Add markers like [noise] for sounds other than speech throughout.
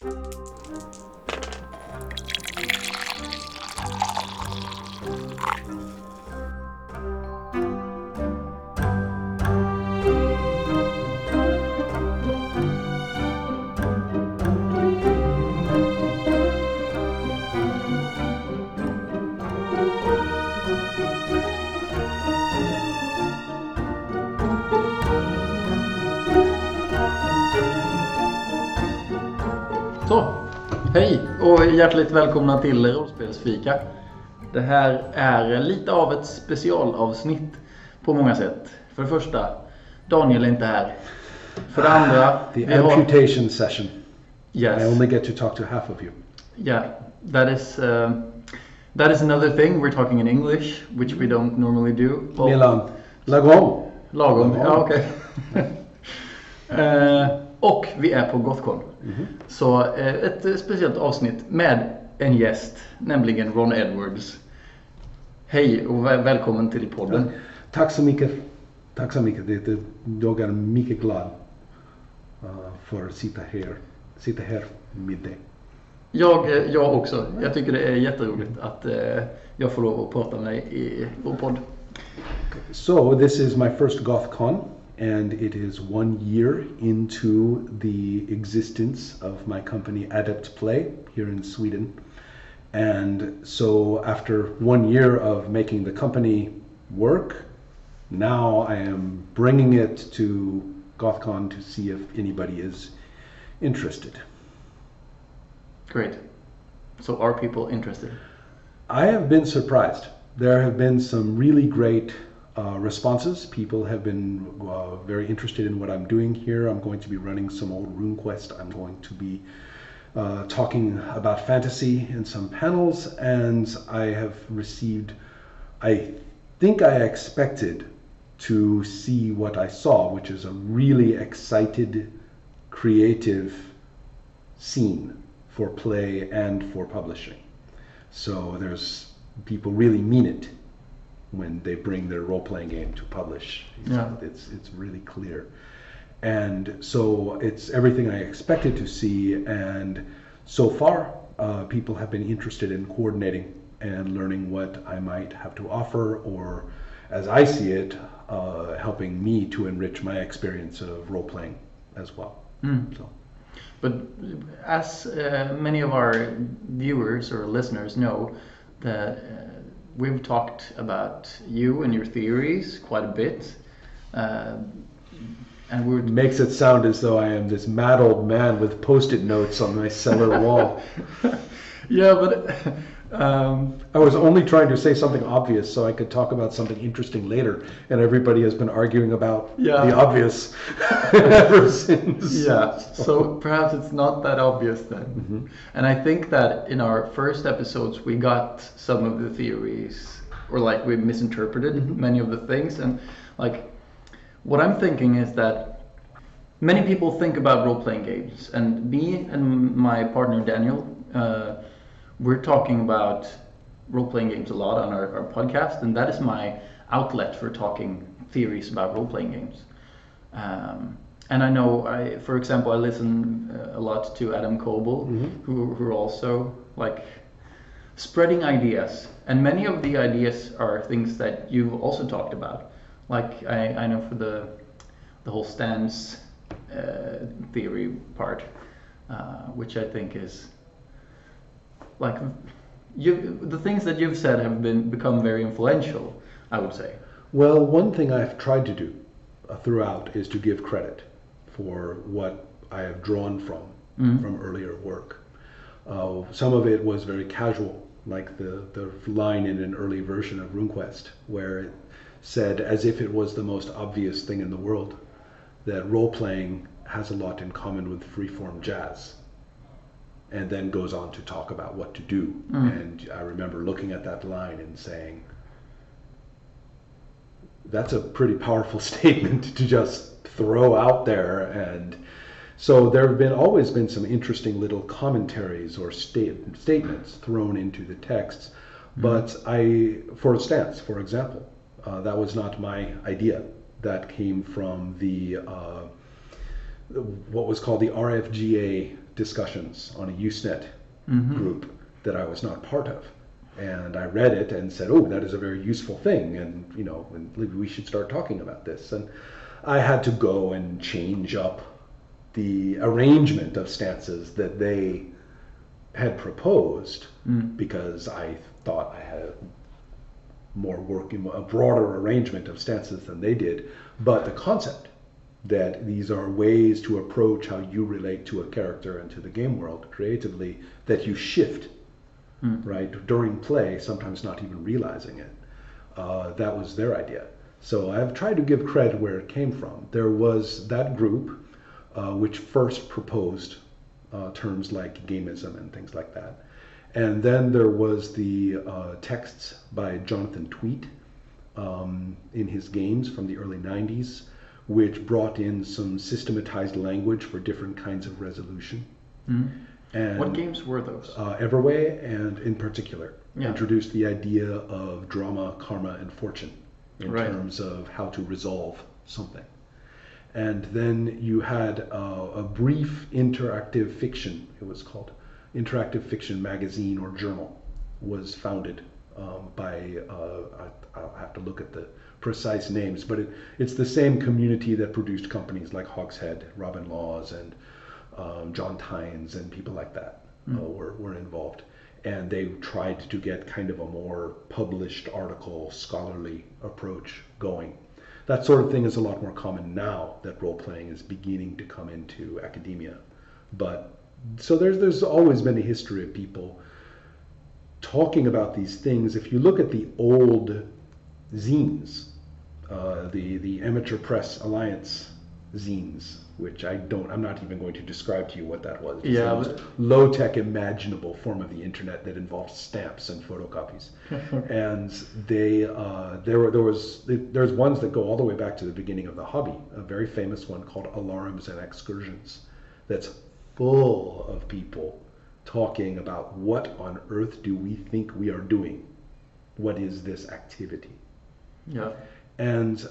Så, hjärtligt välkomna till Rollspelsfika. Det här är lite av ett specialavsnitt på många sätt. För det första, Daniel är inte här. För det andra, The vi har... amputation session. I Yes. only get to talk to half of you. Yeah, that is uh, that is another thing. We're talking in English, which we don't normally do. Well, Milan, lagom. Lagom, ja okej. Eh, [laughs] och vi är på Gothcon. Så eh, ett eh, speciellt avsnitt med en gäst, nämligen Ron Edwards. Hej och väl- välkommen till podden. Tack så mycket. Tack så mycket. Det, jag är mycket glad uh, för att sitta här, sitta här med dig. Jag, eh, jag också. Jag tycker det är jätteroligt att eh, jag får lov att prata med dig i vår podd. So this is my first GothCon, and it is one year into the existence of my company Adept Play here in Sweden. And so after one year of making the company work, now I am bringing it to GothCon to see if anybody is interested. Great. So are people interested? I have been surprised. There have been some really great uh, responses. People have been uh, very interested in what I'm doing here. I'm going to be running some old RuneQuest. I'm going to be uh, talking about fantasy in some panels, and I have received, I think I expected to see what I saw, which is a really excited, creative scene for play and for publishing. So there's people really mean it when they bring their role playing game to publish. So Yeah. It's it's really clear. And so it's everything I expected to see and so far uh, people have been interested in coordinating and learning what I might have to offer or as I see it, uh, helping me to enrich my experience of role playing as well. Mm. So But as uh, many of our viewers or listeners know, that uh, we've talked about you and your theories quite a bit, uh, and we're It makes it sound as though I am this mad old man with post-it notes on my cellar wall. [laughs] yeah, but um, I was only trying to say something obvious so I could talk about something interesting later, and everybody has been arguing about Yeah. the obvious [laughs] ever since. yeah. So perhaps it's not that obvious then. And I think that in our first episodes we got some of the theories, or like we misinterpreted many of the things, and like what I'm thinking is that many people think about role-playing games, and me and my partner Daniel, uh, we're talking about role-playing games a lot on our, our podcast, and that is my outlet for talking theories about role-playing games. Um, and I know, I, for example, I listen uh, a lot to Adam Koebel, who, who also like spreading ideas, and many of the ideas are things that you've also talked about. Like I, I know for the the whole stance uh, theory part, uh, which I think is like you the things that you've said have been become very influential. I would say. Well, one thing I've tried to do uh, throughout is to give credit for what I have drawn from from earlier work. Uh, some of it was very casual, like the, the line in an early version of RuneQuest, where it said, as if it was the most obvious thing in the world, that role playing has a lot in common with freeform jazz. And then goes on to talk about what to do. And I remember looking at that line and saying, that's a pretty powerful [laughs] statement to just throw out there. And so there have been always been some interesting little commentaries or state, statements thrown into the texts. But i for a stance for example uh, that was not my idea. That came from the uh, what was called the rfga discussions on a Usenet Mhm. group that I was not part of. And I read it and said, "Oh, that is a very useful thing, and you know, and maybe we should start talking about this." And I had to go and change up the arrangement of stances that they had proposed Mm. because I thought I had more working, a broader arrangement of stances than they did. But the concept that these are ways to approach how you relate to a character and to the game world creatively that you shift, Mm. right, during play, sometimes not even realizing it. Uh, that was their idea. So I've tried to give credit where it came from. There was that group uh, which first proposed uh, terms like gamism and things like that. And then there was the uh, texts by Jonathan Tweet um, in his games from the early 90s, which brought in some systematized language for different kinds of resolution. Mm. And What games were those? uh, Everway, and in particular, Yeah. introduced the idea of drama, karma, and fortune in Right. terms of how to resolve something. And then you had uh, a brief interactive fiction, it was called, interactive fiction magazine or journal, was founded um, by, uh, I, I'll have to look at the precise names, but it, it's the same community that produced companies like Hogshead, Robin Laws, and um, John Tynes, and people like that uh, were, were involved. And they tried to get kind of a more published article, scholarly approach going. That sort of thing is a lot more common now that role playing is beginning to come into academia. But so there's there's always been a history of people talking about these things. If you look at the old zines, uh, the the Amateur Press Alliance zines, which I don't, I'm not even going to describe to you what that was. It's Yeah, the most low tech imaginable form of the internet that involved stamps and photocopies. [laughs] and they uh, there were there was there's ones that go all the way back to the beginning of the hobby. A very famous one called Alarums and Excursions, that's full of people talking about what on earth do we think we are doing? What is this activity? Yeah. And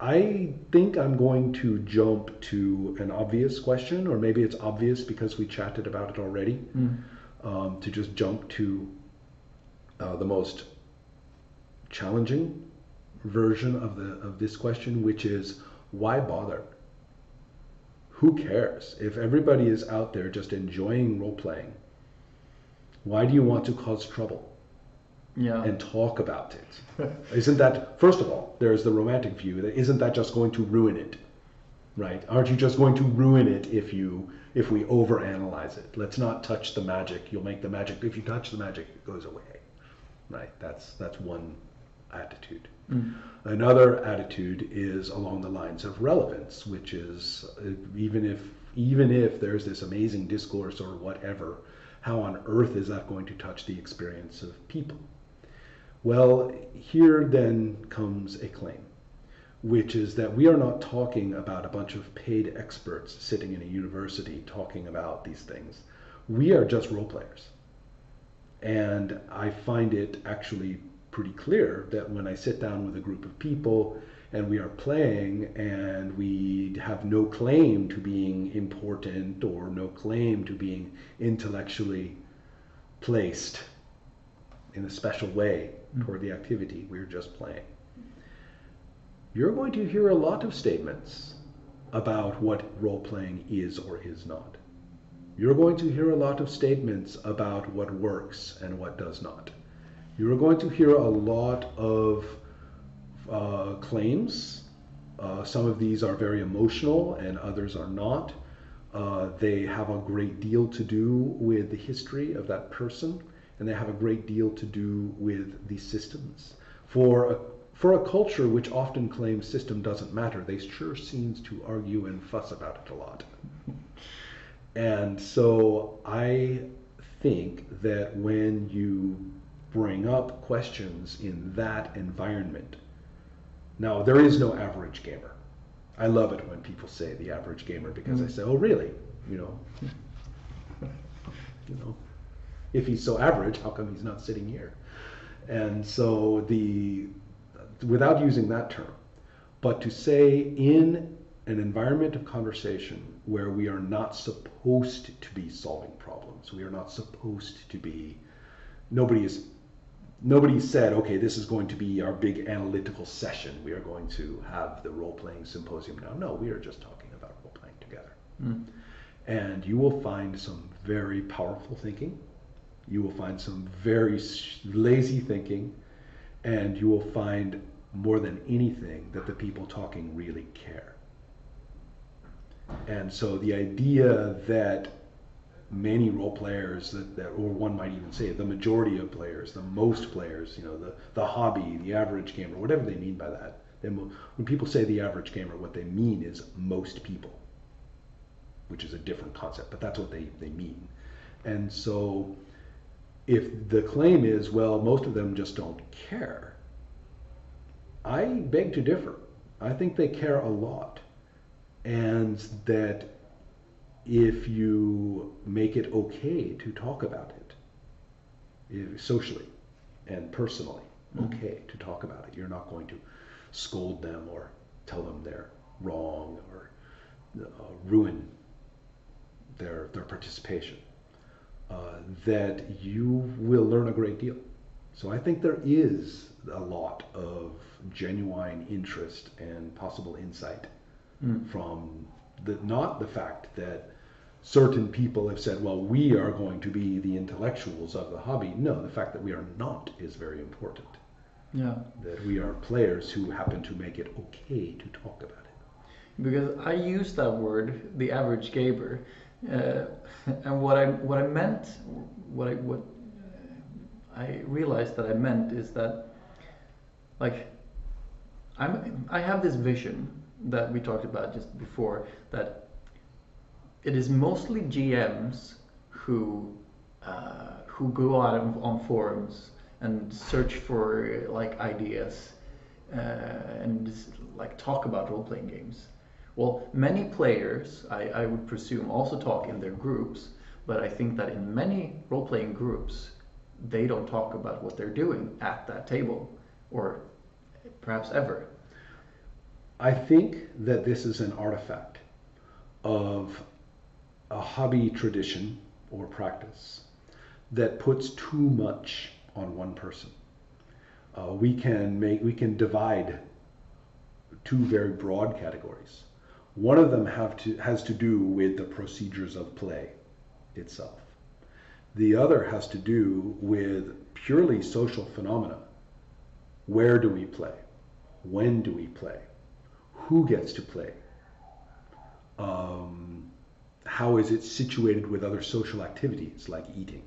I think I'm going to jump to an obvious question, or maybe it's obvious because we chatted about it already, Mm. um, to just jump to uh, the most challenging version of the of this question, which is why bother? Who cares if everybody is out there just enjoying role playing? Why do you want to cause trouble? Yeah. and talk about it. [laughs] Isn't that first of all, there's the romantic view that isn't that just going to ruin it? Right? Aren't you just going to ruin it if you if we overanalyze it? Let's not touch the magic. You'll make the magic if you touch the magic, it goes away. Right? That's that's one attitude. Mm. Another attitude is along the lines of relevance, which is uh, even if even if there's this amazing discourse or whatever, how on earth is that going to touch the experience of people? Well, here then comes a claim, which is that we are not talking about a bunch of paid experts sitting in a university talking about these things. We are just role players. And I find it actually pretty clear that when I sit down with a group of people and we are playing and we have no claim to being important or no claim to being intellectually placed in a special way toward the activity, we're just playing. You're going to hear a lot of statements about what role playing is or is not. You're going to hear a lot of statements about what works and what does not. You're going to hear a lot of uh, claims. Uh, some of these are very emotional and others are not. Uh, they have a great deal to do with the history of that person and they have a great deal to do with the systems. For a, for a culture which often claims system doesn't matter, they sure seems to argue and fuss about it a lot. And so I think that when you bring up questions in that environment, now there is no average gamer. I love it when people say the average gamer because I mm. say, oh really? You know, you know, if he's so average, how come he's not sitting here? And so the without using that term, but to say in an environment of conversation where we are not supposed to be solving problems. We are not supposed to be. Nobody is. Nobody said, okay, this is going to be our big analytical session. We are going to have the role playing symposium now. No, we are just talking about role playing together. Mm. And you will find some very powerful thinking. You will find some very lazy thinking. And you will find more than anything that the people talking really care. And so the idea that many role players that, that or one might even say the majority of players, the most players, you know, the, the hobby, the average gamer, whatever they mean by that. When people say the average gamer, what they mean is most people, which is a different concept, but that's what they, they mean. And so if the claim is, well, most of them just don't care, I beg to differ. I think they care a lot. And that if you make it okay to talk about it, socially and personally, okay to talk about it, you're not going to scold them or tell them they're wrong or uh, ruin their, their participation, uh, that you will learn a great deal. So I think there is a lot of genuine interest and possible insight Mm. from the not the fact that certain people have said, well, we are going to be the intellectuals of the hobby. No, the fact that we are not is very important. Yeah. That we are players who happen to make it okay to talk about it. because I use that word, the average gamer, uh, [laughs] and what I what I meant, what I what I realized that I meant is that, like, I'm I have this vision that we talked about just before that it is mostly GMs who uh, who go out on, on forums and search for like ideas uh, and just, like talk about role playing games. Well, many players, I, I would presume, also talk in their groups, but I think that in many role playing groups, they don't talk about what they're doing at that table or perhaps ever. I think that this is an artifact of a hobby tradition or practice that puts too much on one person. Uh, we can make we can divide two very broad categories. One of them have to has to do with the procedures of play itself. The other has to do with purely social phenomena. Where do we play? When do we play? Who gets to play? Um, how is it situated with other social activities like eating?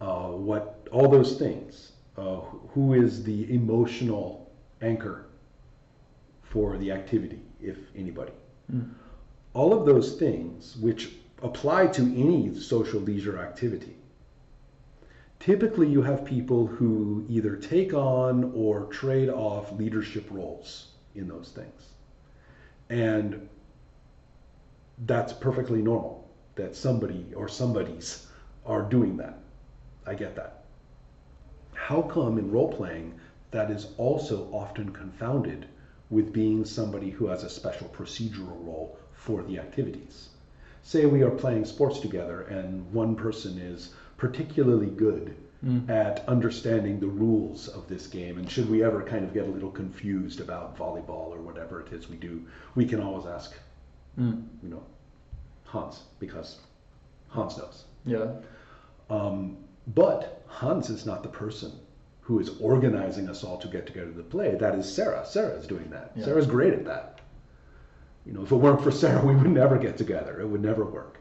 Uh, what all those things. Uh, who is the emotional anchor for the activity, if anybody? Mm. All of those things, which apply to any social leisure activity, typically you have people who either take on or trade off leadership roles in those things. And that's perfectly normal that somebody or somebodies are doing that. I get that. How come in role playing that is also often confounded with being somebody who has a special procedural role for the activities? Say we are playing sports together and one person is particularly good Mm. at understanding the rules of this game. And should we ever kind of get a little confused about volleyball or whatever it is we do, we can always ask, Mm. you know, Hans, because Hans knows. Yeah. Um, but Hans is not the person who is organizing us all to get together to play. That is Sarah. Sarah is doing that. Yeah. Sarah's great at that. You know, if it weren't for Sarah, [laughs] we would never get together. It would never work.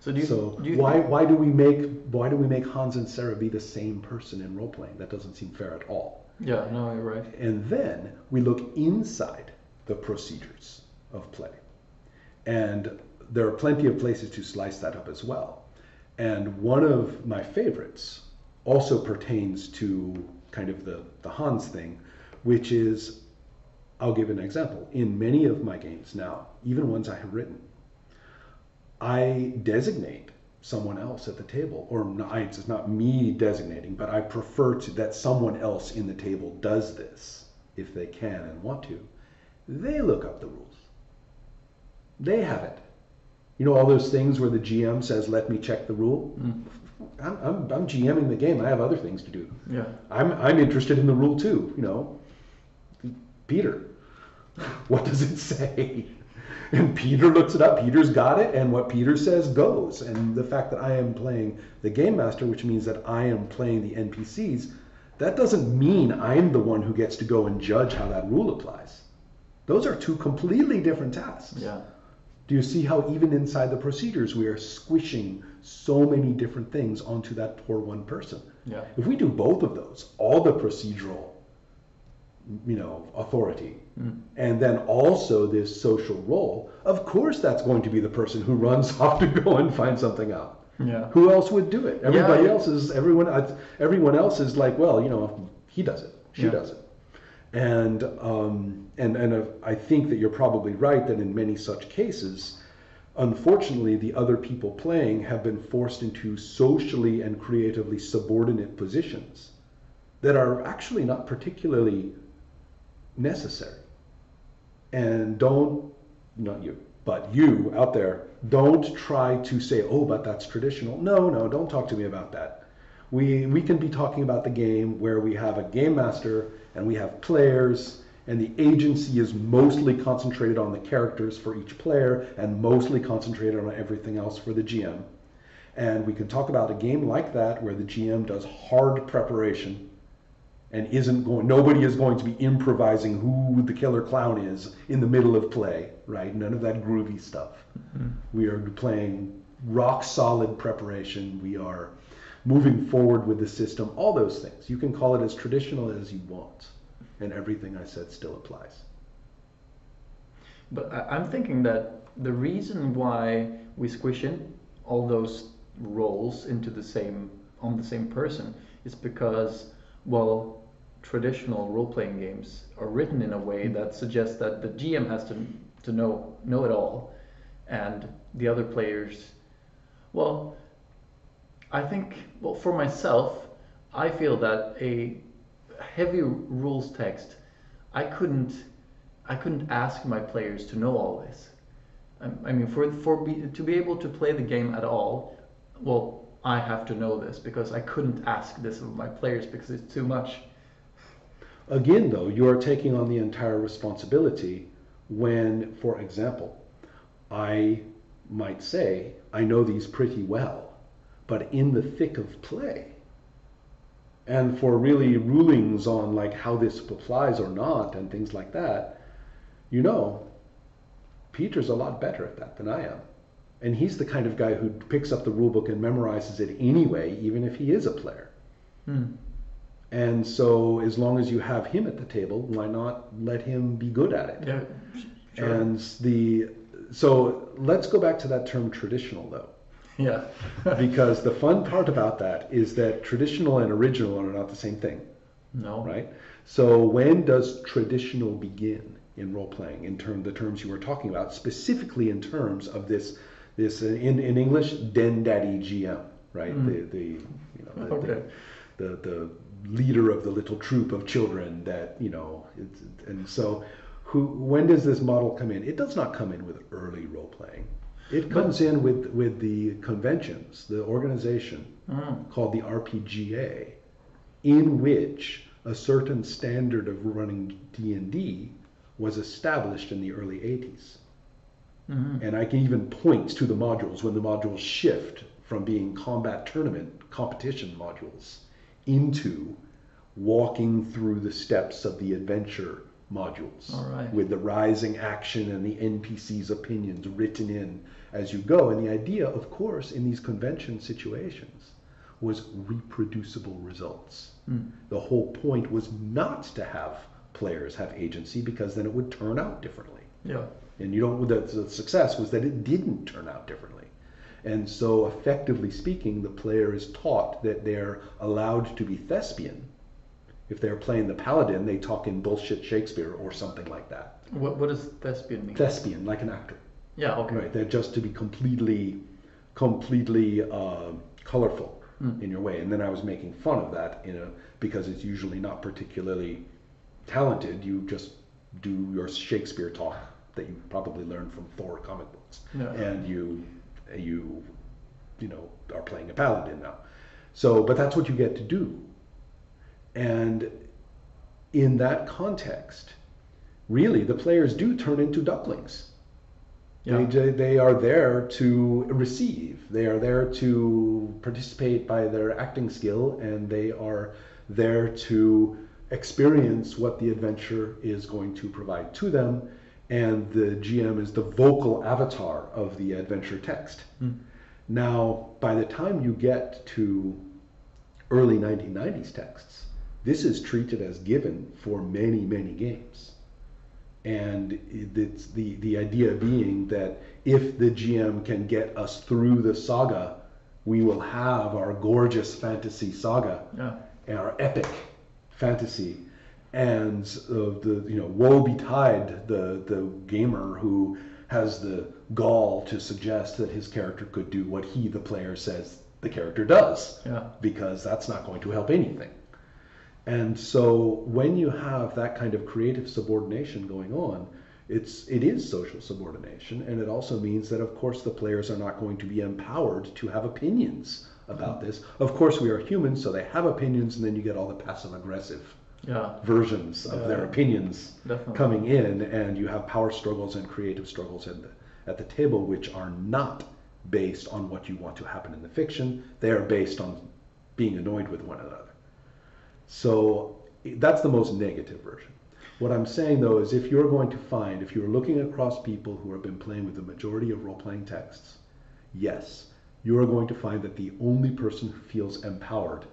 So do you, so do you why think- why do we make why do we make Hans and Sarah be the same person in role playing? That doesn't seem fair at all. Yeah. No, you're right. And then we look inside the procedures of play. And there are plenty of places to slice that up as well. And one of my favorites also pertains to kind of the, the Hans thing, which is I'll give an example. In many of my games now, even ones I have written, I designate someone else at the table, or not, it's not me designating, but I prefer to that someone else in the table does this if they can and want to. They look up the rules. They have it. You know all those things where the GM says, "Let me check the rule." Mm. I'm, I'm, I'm GMing the game. I have other things to do. Yeah. I'm, I'm interested in the rule too. You know, Peter, what does it say? And Peter looks it up. Peter's got it, and what Peter says goes. And the fact that I am playing the game master, which means that I am playing the NPCs, that doesn't mean I'm the one who gets to go and judge how that rule applies. Those are two completely different tasks. Yeah. Do you see how even inside the procedures we are squishing so many different things onto that poor one person? Yeah. If we do both of those, all the procedural, you know, authority, and then also this social role, of course that's going to be the person who runs [laughs] off to go and find something out. Yeah. Who else would do it? Everybody yeah. else is everyone. Everyone else is like, well, you know, he does it, she Yeah. does it, and um, and and I think that you're probably right that in many such cases, unfortunately, the other people playing have been forced into socially and creatively subordinate positions that are actually not particularly necessary. And don't, not you, but you out there, don't try to say, oh, but that's traditional. No, no, don't talk to me about that. We, we can be talking about the game where we have a game master and we have players, and the agency is mostly concentrated on the characters for each player and mostly concentrated on everything else for the GM. And we can talk about a game like that where the GM does hard preparation and isn't going nobody is going to be improvising who the killer clown is in the middle of play right? None of that groovy stuff. Mm-hmm. We are playing rock solid preparation. We are moving forward with the system. All those things. You can call it as traditional as you want and everything i said still applies. But I'm thinking that the reason why we squish in all those roles into the same on the same person is because well traditional role-playing games are written in a way that suggests that the GM has to to know know it all and the other players well I think well for myself I feel that a heavy rules text I couldn't I couldn't ask my players to know all this. I, I mean, for for be, to be able to play the game at all, well, I have to know this because I couldn't ask this of my players because it's too much. Again, though, you are taking on the entire responsibility when, for example, I might say, I know these pretty well, but in the thick of play, and for really rulings on like how this applies or not and things like that, you know, Peter's a lot better at that than I am. And he's the kind of guy who picks up the rule book and memorizes it anyway, even if he is a player. Hmm. And so, as long as you have him at the table, why not let him be good at it? Yeah, sure. And the so let's go back to that term traditional though, yeah, [laughs] because the fun part about that is that traditional and original are not the same thing, no, right? So when does traditional begin in role playing? In term the terms you were talking about, specifically in terms of this this uh, in in English den daddy GM, right? Mm. The the you know the, Okay. the, the the leader of the little troop of children that you know it's, and so who when does this model come in it does not come in with early role playing it comes in with with the conventions the organization Mm. called the rpga in which a certain standard of running d&d was established in the early 80s Mhm. and I can even point to the modules when the modules shift from being combat tournament competition modules into walking through the steps of the adventure modules All right. with the rising action and the NPC's opinions written in as you go. And the idea, of course, in these convention situations was reproducible results. Mm. The whole point was not to have players have agency because then it would turn out differently yeah, and you don't the, the success was that it didn't turn out differently and so effectively speaking the player is taught that they're allowed to be thespian if they're playing the paladin they talk in bullshit shakespeare or something like that What what does thespian mean? thespian like an actor yeah, okay. right they're just to be completely completely uh, colorful Mm. in your way and then i was making fun of that you know, because it's usually not particularly talented you just do your shakespeare talk that you probably learned from Thor comic books, Yeah. and you you you know are playing a paladin now. So, but that's what you get to do, and in that context, really the players do turn into ducklings. Yeah. They, they are there to receive. They are there to participate by their acting skill, and they are there to experience what the adventure is going to provide to them. And the GM is the vocal avatar of the adventure text. Hmm. Now, by the time you get to early 1990s texts, this is treated as given for many, many games and it's the the idea being that if the GM can get us through the saga, we will have our gorgeous fantasy saga, Yeah. our epic fantasy, and uh, the you know woe betide the the gamer who has the gall to suggest that his character could do what he the player says the character does Yeah. because that's not going to help anything. And so when you have that kind of creative subordination going on, it's it is social subordination, and it also means that of course the players are not going to be empowered to have opinions about this. Of course we are humans, so they have opinions, and then you get all the passive aggressive Yeah. versions of their opinions Definitely. coming in, and you have power struggles and creative struggles at the, at the table, which are not based on what you want to happen in the fiction. They are based on being annoyed with one another. So that's the most negative version. What I'm saying though is if you're going to find, if you're looking across people who have been playing with the majority of role playing texts, yes, you are going to find that the only person who feels empowered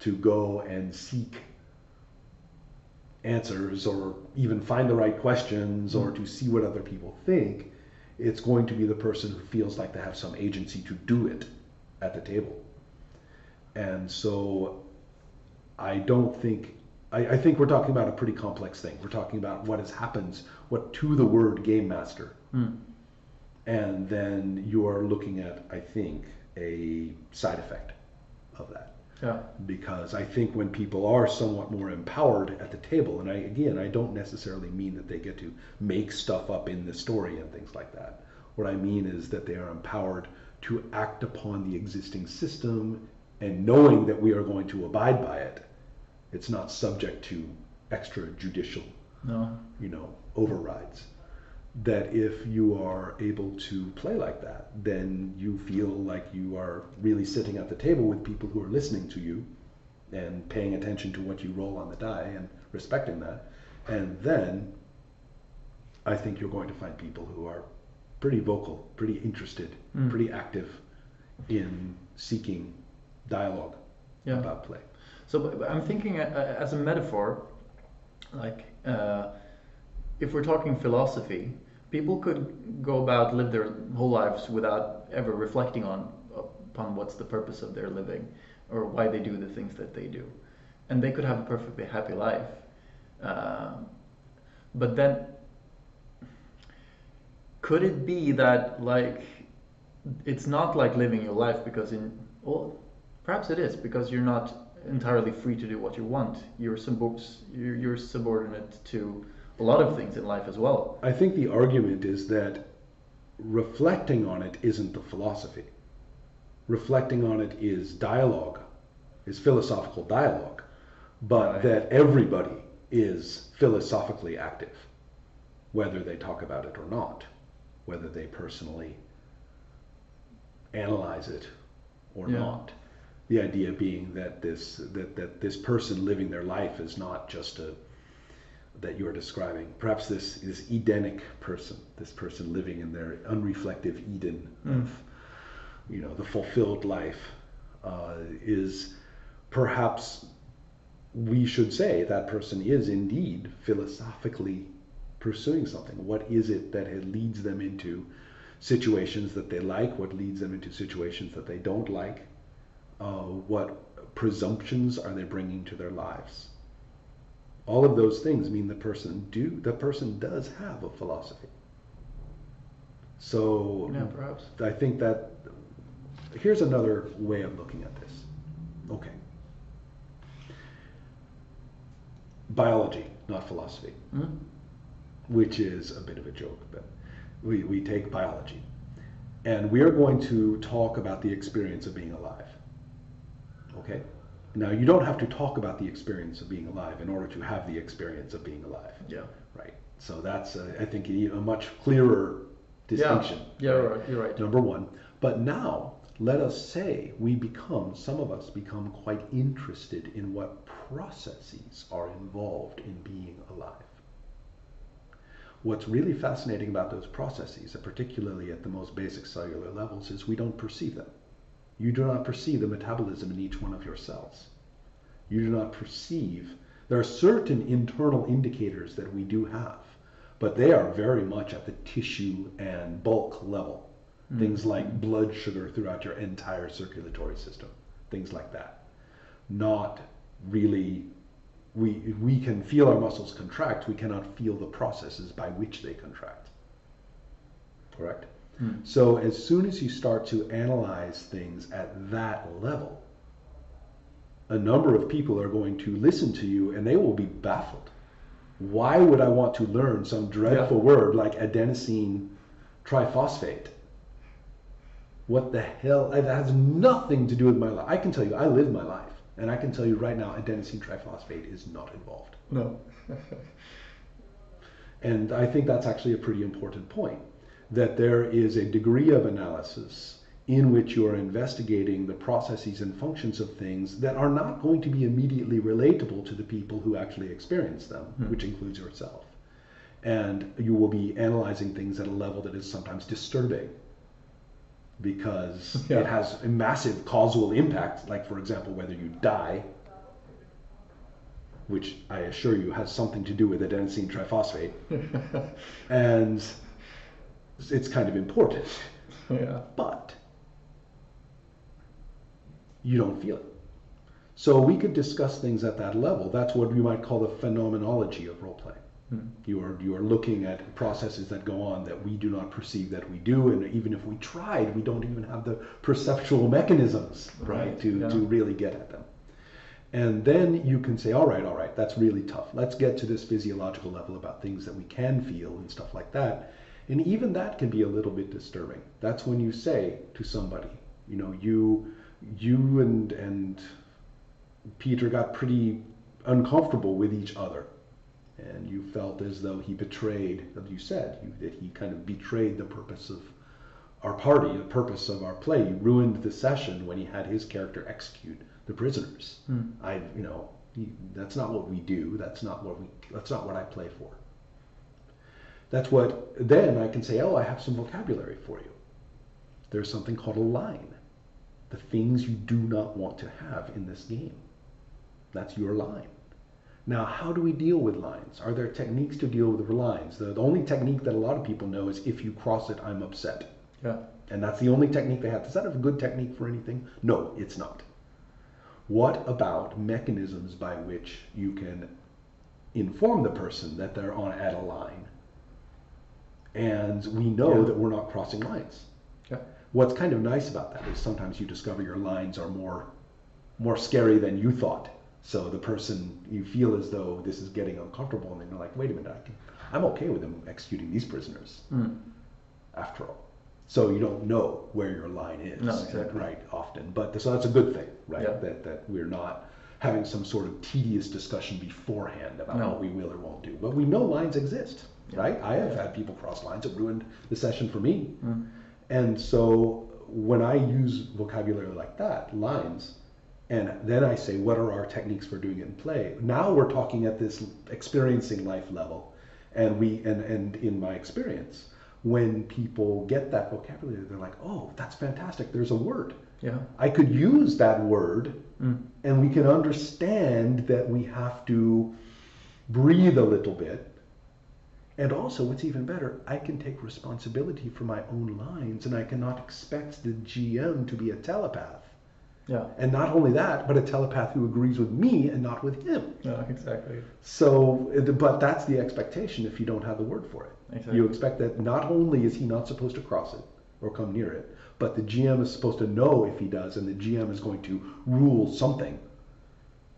to go and seek answers or even find the right questions or to see what other people think, it's going to be the person who feels like they have some agency to do it at the table. And so I don't think I, I think we're talking about a pretty complex thing. We're talking about what has happens, what to the word game master. Hmm. And then you are looking at, I think, a side effect of that Yeah. because I think when people are somewhat more empowered at the table, and I again I don't necessarily mean that they get to make stuff up in the story and things like that. What I mean is that they are empowered to act upon the existing system and knowing that we are going to abide by it. It's not subject to extrajudicial, No. you know, overrides. That if you are able to play like that, then you feel like you are really sitting at the table with people who are listening to you and paying attention to what you roll on the die and respecting that. And then I think you're going to find people who are pretty vocal, pretty interested, Mm. pretty active in seeking dialogue Yeah. about play. So I'm thinking uh, uh, as a metaphor, like uh, if we're talking philosophy, people could go about live their whole lives without ever reflecting on upon what's the purpose of their living or why they do the things that they do, and they could have a perfectly happy life. Uh, but then, could it be that like it's not like living your life because in well perhaps it is because you're not entirely free to do what you want you're sub- you're, you're subordinate to a lot of things in life as well I think the argument is that reflecting on it isn't the philosophy. Reflecting on it is dialogue, is philosophical dialogue, but Right. that everybody is philosophically active, whether they talk about it or not, whether they personally analyze it or Yeah. not. The idea being that this that, that this person living their life is not just a that you're describing. Perhaps this this Edenic person, this person living in their unreflective Eden Mm. of, you know, the fulfilled life, uh, is perhaps we should say that person is indeed philosophically pursuing something. What is it that it leads them into situations that they like? What leads them into situations that they don't like? Uh, what presumptions are they bringing to their lives? all of those things mean the person do the person does have a philosophy so yeah perhaps i think that here's another way of looking at this okay biology not philosophy Hmm? which is a bit of a joke, but we, we take biology. And we are going to talk about the experience of being alive. Okay? Now, you don't have to talk about the experience of being alive in order to have the experience of being alive. Yeah. Right. So that's, uh, I think, a much clearer distinction. Yeah, yeah right. you're right. Number one. But now, let us say we become, some of us become quite interested in what processes are involved in being alive. What's really fascinating about those processes, and particularly at the most basic cellular levels, is we don't perceive them. You do not perceive the metabolism in each one of your cells. You do not perceive. There are certain internal indicators that we do have, but they are very much at the tissue and bulk level. Mm-hmm. Things like blood sugar throughout your entire circulatory system, things like that. Not really we, we can feel our muscles contract, we cannot feel the processes by which they contract. Correct? Hmm. So as soon as you start to analyze things at that level, a number of people are going to listen to you and they will be baffled. Why would I want to learn some dreadful yeah. word like adenosine triphosphate? What the hell? It has nothing to do with my life. I can tell you, I live my life. And I can tell you right now, adenosine triphosphate is not involved. No. [laughs] and I think that's actually a pretty important point that there is a degree of analysis in which you are investigating the processes and functions of things that are not going to be immediately relatable to the people who actually experience them, hmm. which includes yourself. And you will be analyzing things at a level that is sometimes disturbing because [laughs] yeah. it has a massive causal impact. Like, for example, whether you die, which I assure you has something to do with adenosine triphosphate, [laughs] and it's kind of important. Yeah. But you don't feel it. So we could discuss things at that level. That's what you might call the phenomenology of role playing. Hmm. You are you are looking at processes that go on that we do not perceive that we do, and even if we tried, we don't even have the perceptual mechanisms right, right to, yeah. to really get at them. And then you can say, all right, all right, that's really tough. Let's get to this physiological level about things that we can feel and stuff like that. And even that can be a little bit disturbing. That's when you say to somebody, you know, you you and and Peter got pretty uncomfortable with each other and you felt as though he betrayed, as you said, you, that he kind of betrayed the purpose of our party, the purpose of our play. He ruined the session when he had his character execute the prisoners. Hmm. I, you know, he, that's not what we do. That's not what we. That's not what I play for. That's what. Then I can say, oh, I have some vocabulary for you. There's something called a line. The things you do not want to have in this game. That's your line. Now, how do we deal with lines? Are there techniques to deal with lines? The, the only technique that a lot of people know is if you cross it, I'm upset. Yeah. And that's the only technique they have. Is that a good technique for anything? No, it's not. What about mechanisms by which you can inform the person that they're on at a line? And we know yeah. that we're not crossing lines. Yeah. What's kind of nice about that is sometimes you discover your lines are more more scary than you thought so the person, you feel as though this is getting uncomfortable, and they're like, wait a minute, I can, I'm okay with them executing these prisoners, mm. after all. So you don't know where your line is, no, exactly. right? Often, but so that's a good thing, right? Yeah. That that we're not having some sort of tedious discussion beforehand about no. what we will or won't do. But we know lines exist, yeah. right? I have had people cross lines that ruined the session for me, mm. and so when I use vocabulary like that, lines, and then I say, what are our techniques for doing it in play? Now we're talking at this experiencing life level. And we and, and in my experience, when people get that vocabulary, they're like, oh, that's fantastic. There's a word. Yeah. I could use that word mm. and we can understand that we have to breathe a little bit. And also, what's even better, I can take responsibility for my own lines and I cannot expect the GM to be a telepath yeah. And not only that, but a telepath who agrees with me and not with him. Yeah, exactly. So, but that's the expectation if you don't have the word for it. Exactly. You expect that not only is he not supposed to cross it or come near it, but the GM is supposed to know if he does, and the GM is going to rule something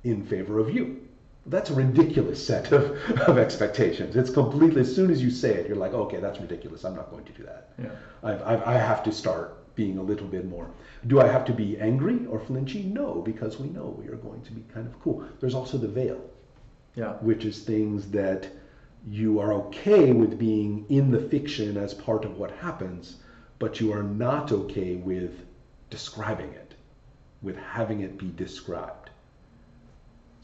in favor of you. That's a ridiculous set of, [laughs] of expectations. It's completely, as soon as you say it, you're like, okay, that's ridiculous. I'm not going to do that. Yeah. I've, I've, I have to start being a little bit more. Do I have to be angry or flinchy? No, because we know we are going to be kind of cool. There's also the veil, Yeah. which is things that you are okay with being in the fiction as part of what happens, but you are not okay with describing it, with having it be described.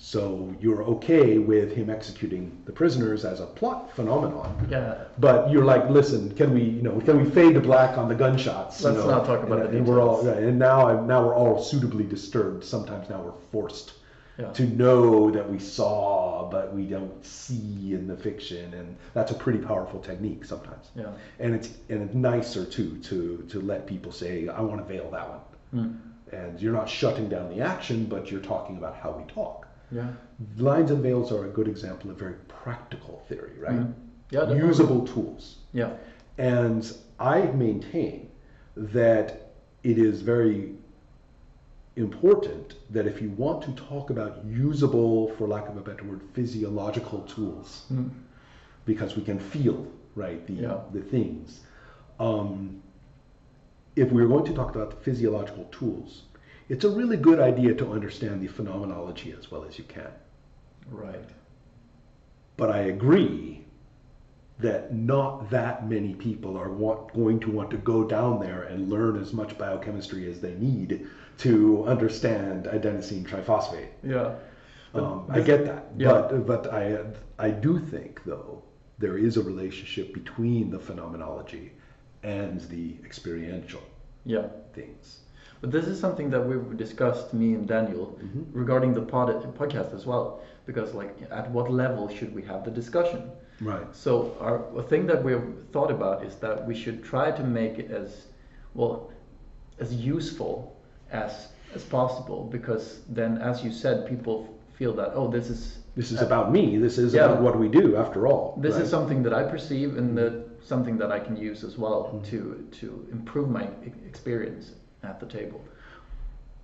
So you're okay with him executing the prisoners as a plot phenomenon, Yeah. but you're like, listen, can we, you know, can we fade to black on the gunshots? Let's know? not talk about and, the and we're all, and now, I'm, now we're all suitably disturbed. Sometimes now we're forced Yeah. to know that we saw, but we don't see in the fiction, and that's a pretty powerful technique sometimes. Yeah. And it's and it's nicer too to to let people say, I want to veil that one, Mm. and you're not shutting down the action, but you're talking about how we talk. Yeah. Lines and veils are a good example of very practical theory, right? Mm. Yeah. definitely. Usable tools. Yeah. And I maintain that it is very important that if you want to talk about usable, for lack of a better word, physiological tools, Mm. because we can feel, right, the, Yeah. the things. Um, if we're going to talk about the physiological tools, it's a really good idea to understand the phenomenology as well as you can. Right. But I agree that not that many people are want, going to want to go down there and learn as much biochemistry as they need to understand adenosine triphosphate. Yeah. Um, I get that, yeah. but but I I do think though there is a relationship between the phenomenology and the experiential Yeah. things. But this is something that we've discussed, me and Daniel, Mhm. regarding the pod- podcast as well. Because, like, at what level should we have the discussion? Right. So, our a thing that we've thought about is that we should try to make it as well as useful as as possible. Because then, as you said, people feel that oh, this is This is about me. This is Yeah. about what we do after all. this right? is something that I perceive and that something that I can use as well Mm-hmm. to to improve my experience at the table.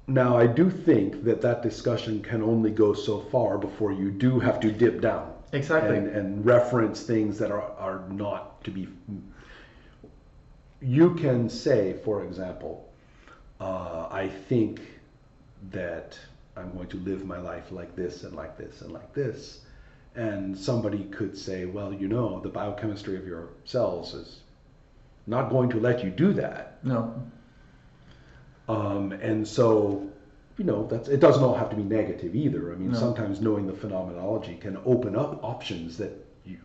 Now, I do think that that discussion can only go so far before you do have to dip down. Exactly. And, and reference things that are, are not to be. You can say, for example, uh, I think that I'm going to live my life like this and like this and like this. And somebody could say, well, you know, the biochemistry of your cells is not going to let you do that. No. Um, and so, you know, that's it doesn't all have to be negative either. I mean, No. sometimes knowing the phenomenology can open up options that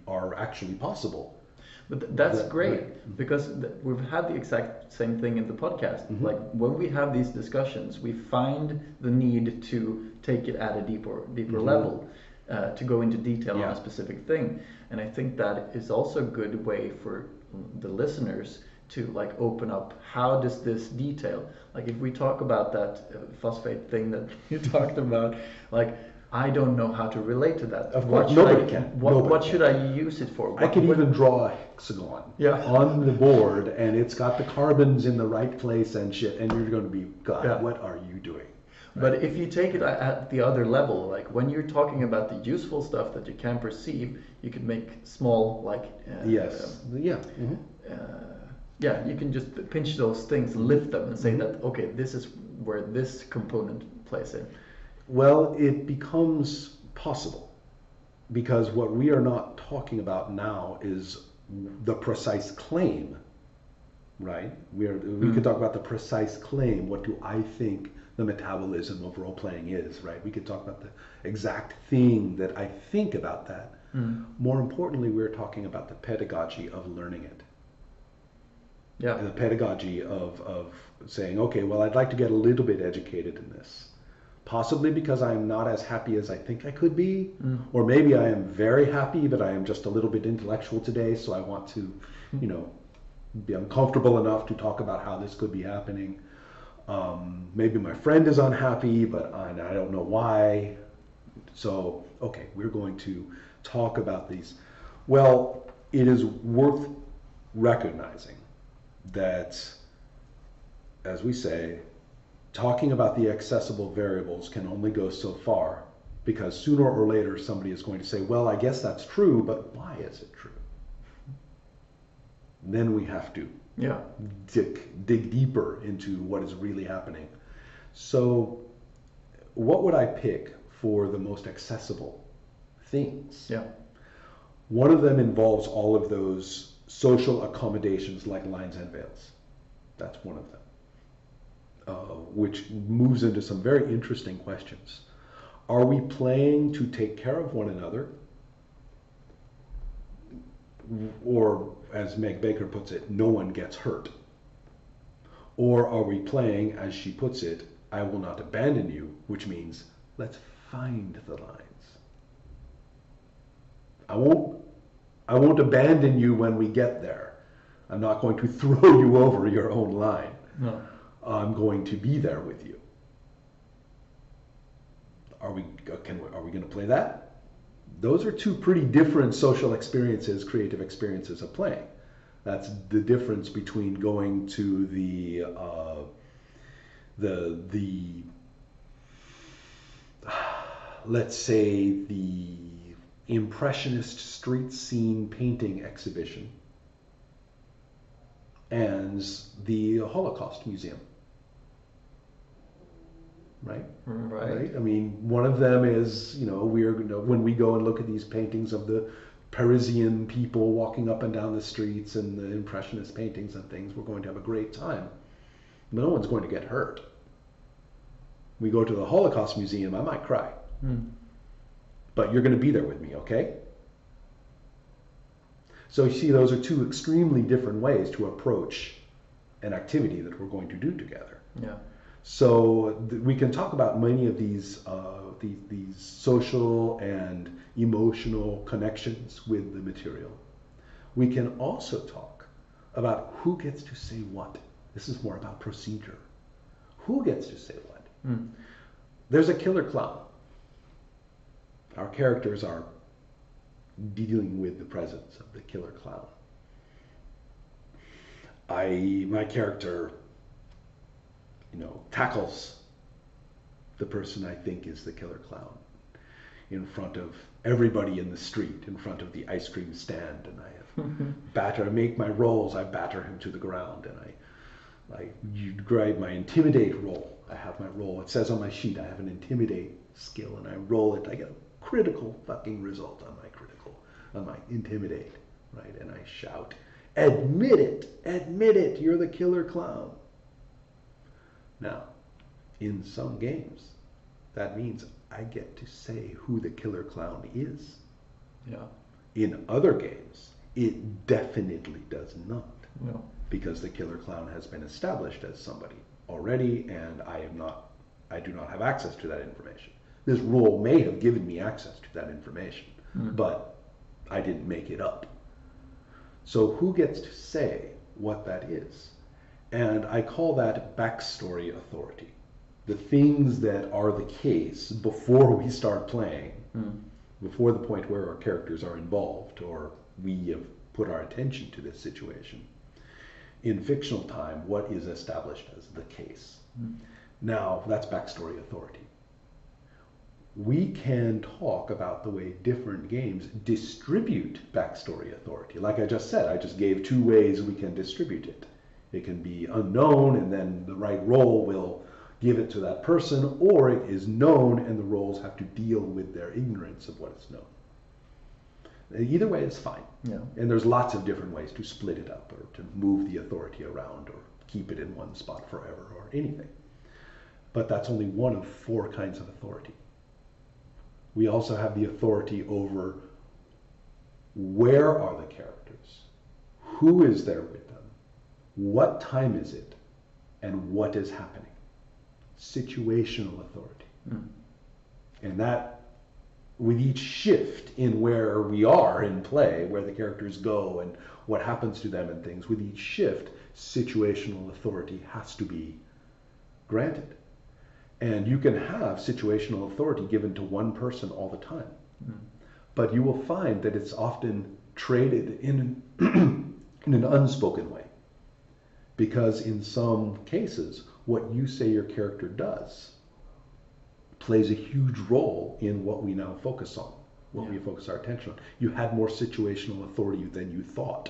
are actually possible. But th- that's That- great right. because th- we've had the exact same thing in the podcast. Mhm. Like when we have these discussions, we find the need to take it at a deeper, deeper Mhm. level, uh, to go into detail on a specific thing. And I think that is also a good way for the listeners to like open up. How does this detail? Like if we talk about that uh, phosphate thing that [laughs] you talked about, like. I don't know how to relate to that. Of What course, should nobody I, can. What, Nobody what can. should I use it for? I What- can what- even draw a hexagon Yeah. on the board, and it's got the carbons in the right place and shit. And you're going to be, God, Yeah. what are you doing? But if you take it at- the other level, like when you're talking about the useful stuff that you can perceive, you can make small, like uh, Yes. Yeah. mhm. uh, yeah, you can just pinch those things, lift them, and say Mhm. that okay, this is where this component plays in. Well, it becomes possible because what we are not talking about now is the precise claim, right? We are we Mm. could talk about the precise claim. What do I think the metabolism of role playing is, right? We could talk about the exact thing that I think about that. Mm. More importantly, we're talking about the pedagogy of learning it. Yeah, the pedagogy of, of saying, okay, well, I'd like to get a little bit educated in this. Possibly because I'm not as happy as I think I could be, Mm. or maybe I am very happy, but I am just a little bit intellectual today, so I want to, you know, be uncomfortable enough to talk about how this could be happening. Um, maybe my friend is unhappy, but I, I don't know why. So, okay, we're going to talk about these. Well, it is worth recognizing that, as we say, talking about the accessible variables can only go so far Because sooner or later somebody is going to say, well, I guess that's true, but why is it true? Then we have to Yeah. dig, dig deeper into what is really happening. So, what would I pick for the most accessible things? Yeah. One of them involves all of those social accommodations like lines and veils. That's one of them, uh, which moves into some very interesting questions. Are we playing to take care of one another? Or, as Meguey Baker puts it, no one gets hurt? Or are we playing, as she puts it, I will not abandon you, which means let's find the lines. I won't I won't abandon you when we get there. I'm not going to [laughs] throw you over your own line. No. I'm going to be there with you. Are we can we, are we going to play that? Those are two pretty different social experiences, creative experiences of playing. That's the difference between going to the uh, the the [sighs] let's say the impressionist street scene painting exhibition and the Holocaust Museum. Right? Right. I mean, one of them is, you know, you know, when we go and look at these paintings of the Parisian people walking up and down the streets and the impressionist paintings and things, we're going to have a great time. But no one's going to get hurt. We go to the Holocaust Museum, I might cry. Hmm. But you're going to be there with me, okay? So you see, those are two extremely different ways to approach an activity that we're going to do together. Yeah. So th- we can talk about many of these, uh, these these social and emotional connections with the material. We can also talk about who gets to say what. This is more about procedure. Who gets to say what? Hmm. There's a killer clown. Our characters are dealing with the presence of the killer clown. I my character you know, tackles the person I think is the killer clown in front of everybody in the street, in front of the ice cream stand, and I have mm-hmm. batter, I make my rolls, I batter him to the ground, and I, I you grab my intimidate roll. I have my roll. It says on my sheet I have an intimidate skill, and I roll it. I get a critical fucking result on my critical, on my intimidate, right? And I shout, "Admit it, admit it, you're the killer clown." Now, in some games, that means I get to say who the killer clown is. Yeah. In other games, it definitely does not, No. because the killer clown has been established as somebody already, and I am not, I do not have access to that information. This rule may have given me access to that information, Mm. but I didn't make it up. So who gets to say what that is? And I call that backstory authority. The things that are the case before we start playing, Hmm. before the point where our characters are involved or we have put our attention to this situation. In fictional time, what is established as the case? Hmm. Now, that's backstory authority. We can talk about the way different games distribute backstory authority. Like I just said, I just gave two ways we can distribute it. It can be unknown, and then the right role will give it to that person, or it is known, and the roles have to deal with their ignorance of what is known. Either way is fine. Yeah. And there's lots of different ways to split it up, or to move the authority around, or keep it in one spot forever, or anything. But that's only one of four kinds of authority. We also have the authority over where are the characters, who is there with them, what time is it, and what is happening. Situational authority. Hmm. And that, with each shift in where we are in play, where the characters go and what happens to them and things, with each shift, situational authority has to be granted. And you can have situational authority given to one person all the time. Hmm. But you will find that it's often traded in an, [clears throat] in an unspoken way. Because in some cases, what you say your character does plays a huge role in what we now focus on, what Yeah. we focus our attention on. You had more situational authority than you thought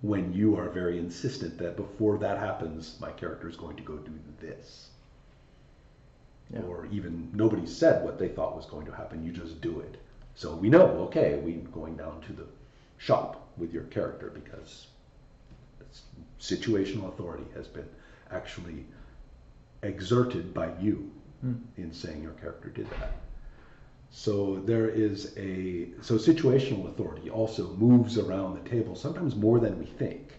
when you are very insistent that before that happens, my character is going to go do this. Yeah. Or even nobody said what they thought was going to happen, you just do it. So we know, okay, we're going down to the shop with your character because situational authority has been actually exerted by you Mm. in saying your character did that. So there is a so situational authority also moves around the table sometimes more than we think.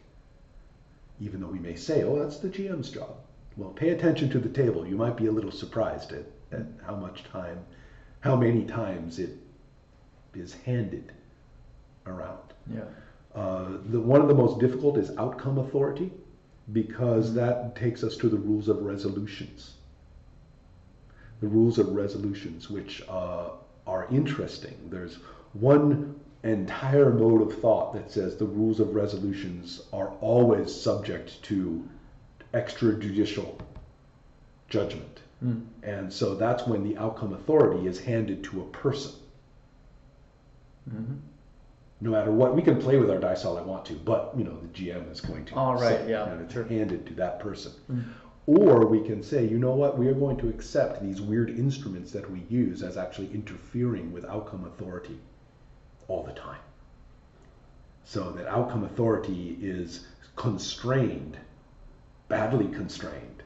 Even though we may say, "Oh, that's the GM's job." Well, pay attention to the table. You might be a little surprised at, at how much time, how many times it is handed around. Yeah. Uh, the, one of the most difficult is outcome authority because that takes us to the rules of resolutions. The rules of resolutions, which uh, are interesting. There's one entire mode of thought that says the rules of resolutions are always subject to extrajudicial judgment. Mm. And so that's when the outcome authority is handed to a person hmm no matter what, we can play with our dice all I want to, but you know the GM is going to. Oh, right, say, yeah, and it's sure. handed to that person. Mm. Or we can say, you know what, we are going to accept these weird instruments that we use as actually interfering with outcome authority all the time. So that outcome authority is constrained, badly constrained,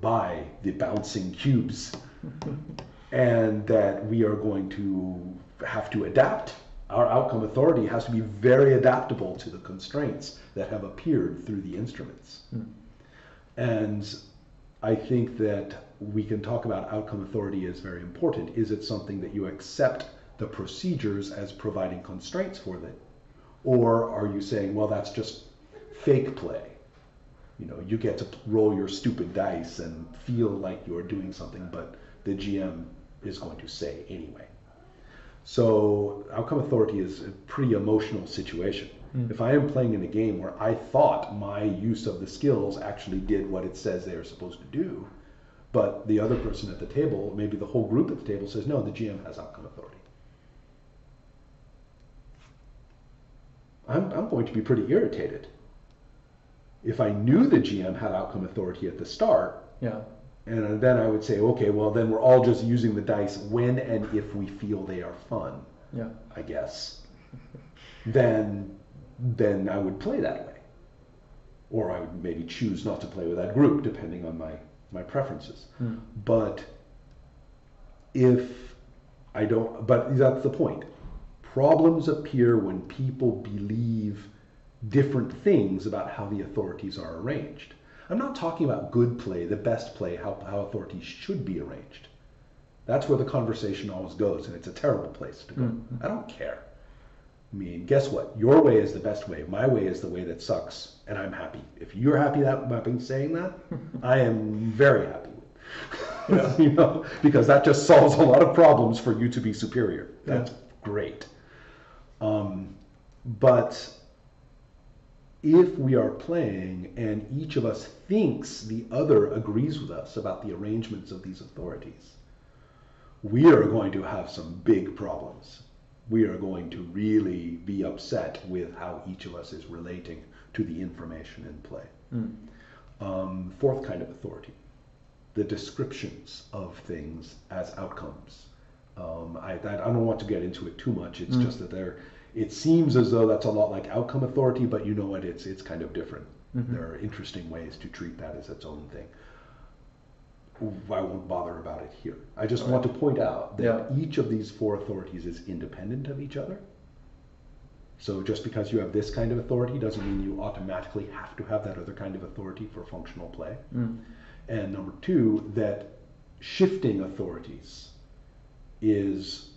by the bouncing cubes [laughs] and that we are going to have to adapt. Our outcome authority has to be very adaptable to the constraints that have appeared through the instruments. Mm. And I think that we can talk about outcome authority as very important. Is it something that you accept the procedures as providing constraints for them? Or are you saying, well, that's just fake play? You know, you get to roll your stupid dice and feel like you're doing something, but the GM is going to say anyway. So, outcome authority is a pretty emotional situation. Mm. If I am playing in a game where I thought my use of the skills actually did what it says they are supposed to do, but the other person at the table, maybe the whole group at the table says, no, the GM has outcome authority. I'm, I'm going to be pretty irritated. If I knew the GM had outcome authority at the start, Yeah. and then I would say, okay, well, then we're all just using the dice when and if we feel they are fun, Yeah. I guess. [laughs] then, then I would play that way. Or I would maybe choose not to play with that group, depending on my, my preferences. Mm. But if I don't, but that's the point. Problems appear when people believe different things about how the authorities are arranged. I'm not talking about good play, the best play, how, how authorities should be arranged. That's where the conversation always goes, and it's a terrible place to go. Mhm. I don't care. I mean, guess what? Your way is the best way. My way is the way that sucks, and I'm happy. If you're happy that about me saying that, [laughs] I am very happy. [laughs] you know, because that just solves a lot of problems for you to be superior. That's great. Um, but if we are playing and each of us thinks the other agrees with us about the arrangements of these authorities, we are going to have some big problems. We are going to really be upset with how each of us is relating to the information in play. Mm. Um, fourth kind of authority, the descriptions of things as outcomes. Um, I, I don't want to get into it too much. It's Mm. just that there, it seems as though that's a lot like outcome authority, but you know what? It's it's kind of different. Mhm. There are interesting ways to treat that as its own thing. I won't bother about it here. I just want to point out that Yeah. each of these four authorities is independent of each other. So just because you have this kind of authority doesn't mean you automatically have to have that other kind of authority for functional play. Mm. And number two, that shifting authorities is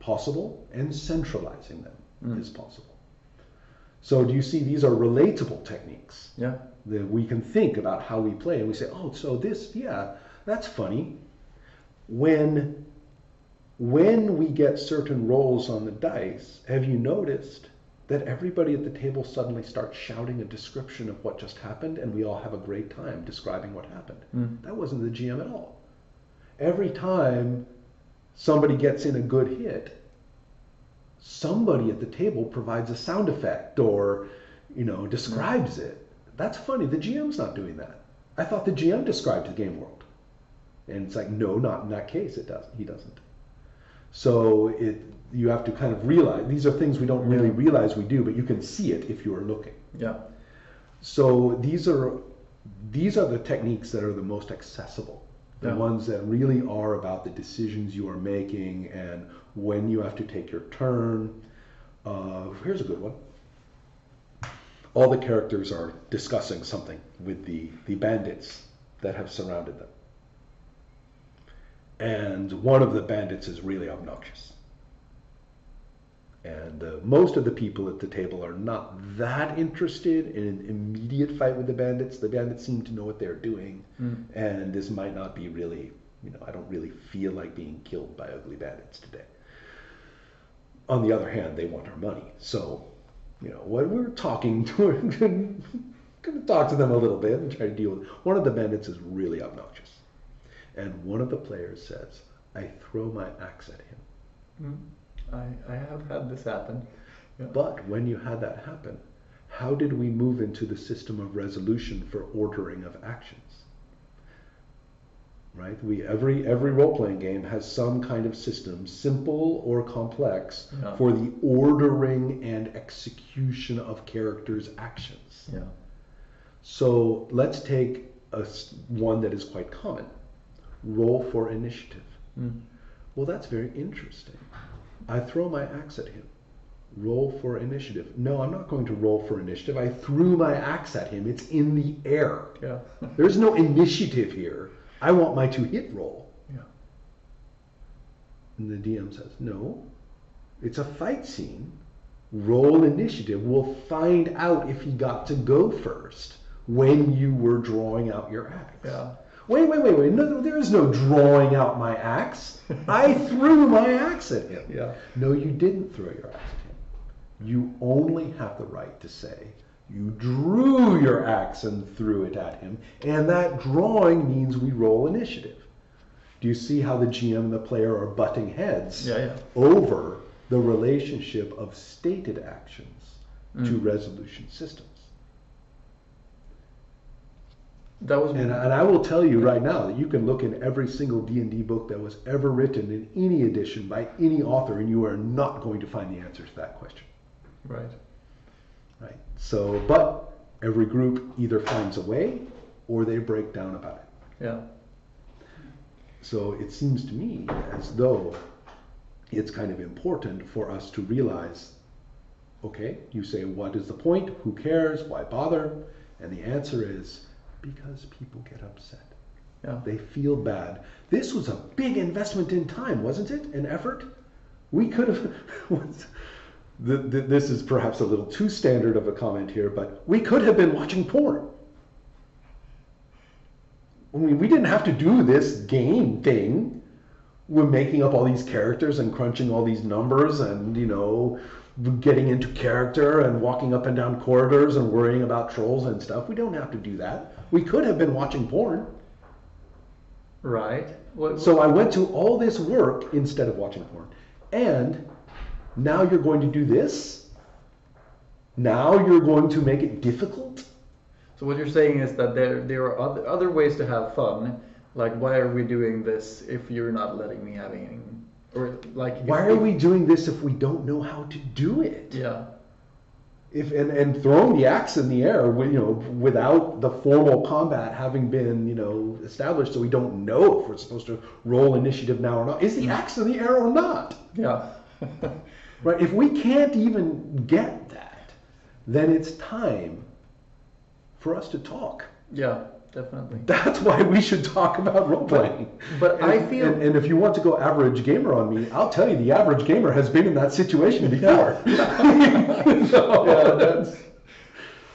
possible and centralizing them Mm. is possible. So do you see these are relatable techniques Yeah. that we can think about how we play and we say, oh, so this, yeah, that's funny. When when we get certain rolls on the dice, have you noticed that everybody at the table suddenly starts shouting a description of what just happened and we all have a great time describing what happened? Mm. That wasn't the GM at all. every time somebody gets in a good hit, somebody at the table provides a sound effect or, you know, describes it. That's funny. The GM's not doing that. I thought the GM described the game world. And it's like, no, not in that case. It doesn't. He doesn't. So it you have to kind of realize these are things we don't really Yeah. realize we do, but you can see it if you are looking. Yeah. So these are these are the techniques that are the most accessible. The Yeah. ones that really are about the decisions you are making and when you have to take your turn. Uh, here's a good one. All the characters are discussing something with the, the bandits that have surrounded them. And one of the bandits is really obnoxious. And uh, most of the people at the table are not that interested in an immediate fight with the bandits. The bandits seem to know what they're doing, Mm. and this might not be really, you know, I don't really feel like being killed by ugly bandits today. On the other hand, they want our money. So, you know, when we're talking [laughs] to we're going to talk to them a little bit and try to deal with One of the bandits is really obnoxious. And one of the players says, I throw my axe at him. Mm. I, I have had this happen. Yeah. But when you had that happen, how did we move into the system of resolution for ordering of actions? Right? We every every role-playing game has some kind of system, simple or complex, Yeah. for the ordering and execution of characters' actions. yeah. So let's take a one that is quite common. Roll for initiative. Mm. Well, that's very interesting. I throw my axe at him. Roll for initiative. No, I'm not going to roll for initiative. I threw my axe at him. It's in the air. Yeah. [laughs] There's no initiative here. I want my two hit roll. yeah. And the DM says, No, it's a fight scene. Roll initiative. We'll find out if he got to go first when you were drawing out your axe. Yeah. Wait, wait, wait, wait. No, there is no drawing out my axe. I [laughs] threw my axe at him. Yeah. No, you didn't throw your axe at him. You only have the right to say you drew your axe and threw it at him, and that drawing means we roll initiative. Do you see how the GM and the player are butting heads Yeah, yeah. over the relationship of stated actions to Mm. resolution systems? That was And, and I will tell you right now that you can look in every single D&D book that was ever written in any edition by any author and you are not going to find the answer to that question. right. Right? So, but every group either finds a way or they break down about it. Yeah. So it seems to me as though it's kind of important for us to realize okay, you say, what is the point? Who cares? Why bother? And the answer is because people get upset. Yeah. They feel bad. This was a big investment in time, wasn't it? An effort? We could have. [laughs] the, the, this is perhaps a little too standard of a comment here, but we could have been watching porn. I mean, we didn't have to do this game thing. We're making up all these characters and crunching all these numbers and, you know, getting into character and walking up and down corridors and worrying about trolls and stuff. We don't have to do that. We could have been watching porn. Right. What, So I went to all this work instead of watching porn. And now you're going to do this? Now you're going to make it difficult? So what you're saying is that there there are other other ways to have fun. Like why are we doing this if you're not letting me have any or like Why are we doing this if we don't know how to do it? Yeah. If and, and throwing the axe in the air, you know, without the formal combat having been, you know, established, so we don't know if we're supposed to roll initiative now or not. Is the axe in the air or not? Yeah. [laughs] Right? If we can't even get that, then it's time for us to talk. yeah, definitely. [laughs] That's why we should talk about role playing. but I And- feel- and, and if you want to go average gamer on me, I'll tell you the average gamer has been in that situation before. [laughs] [laughs] Yeah, that's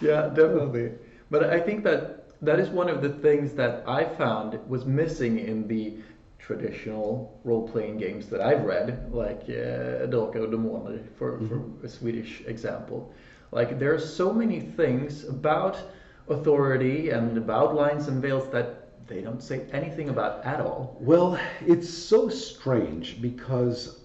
yeah, definitely. But I think that that is one of the things that I found was missing in the traditional role-playing games that I've read, like uh, Drakar och Demoner, for, for a Swedish example. Like there are so many things about authority and about lines and veils that they don't say anything about at all. Well, it's so strange because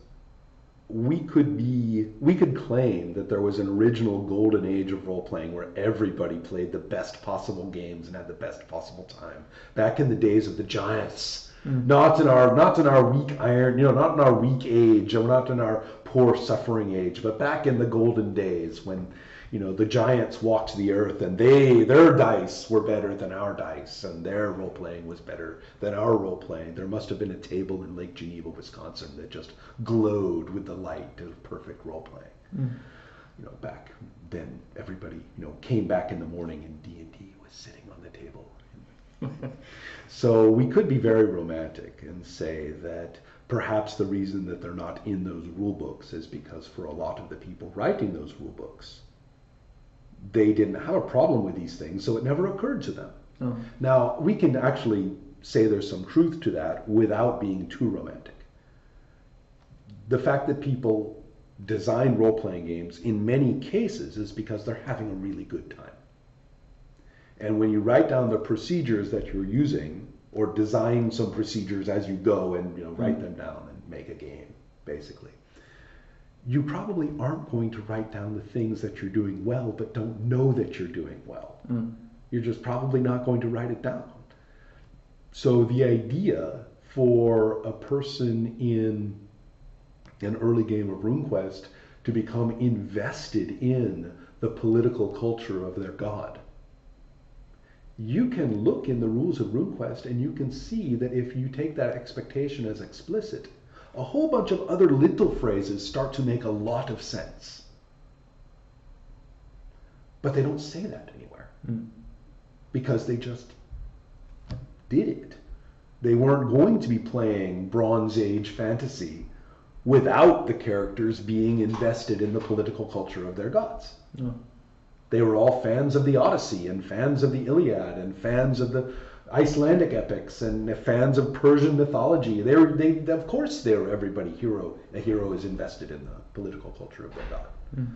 we could be we could claim that there was an original golden age of role playing where everybody played the best possible games and had the best possible time back in the days of the giants mm. not in our not in our weak iron you know not in our weak age or not in our poor suffering age but back in the golden days when you know the giants walked the earth and they their dice were better than our dice and their role playing was better than our role playing there must have been a table in lake geneva wisconsin that just glowed with the light of perfect role playing mm. you know back then everybody you know came back in the morning and d&d was sitting on the table. [laughs] So we could be very romantic and say that perhaps the reason that they're not in those rule books is because for a lot of the people writing those rule books they didn't have a problem with these things, so it never occurred to them. Oh. Now, we can actually say there's some truth to that without being too romantic. The fact that people design role playing games in many cases is because they're having a really good time. And when you write down the procedures that you're using, or design some procedures as you go and you know write mm-hmm. them down and make a game, basically you probably aren't going to write down the things that you're doing well, but don't know that you're doing well. Mm. You're just probably not going to write it down. So the idea for a person in an early game of RuneQuest to become invested in the political culture of their god. You can look in the rules of RuneQuest and you can see that if you take that expectation as explicit, a whole bunch of other little phrases start to make a lot of sense. But they don't say that anywhere mm. because they just did it. They weren't going to be playing Bronze Age fantasy without the characters being invested in the political culture of their gods. No. They were all fans of the Odyssey and fans of the Iliad and fans of the Icelandic epics and fans of Persian mythology. They're, they, of course, they're everybody hero. A hero is invested in the political culture of their god. Mm.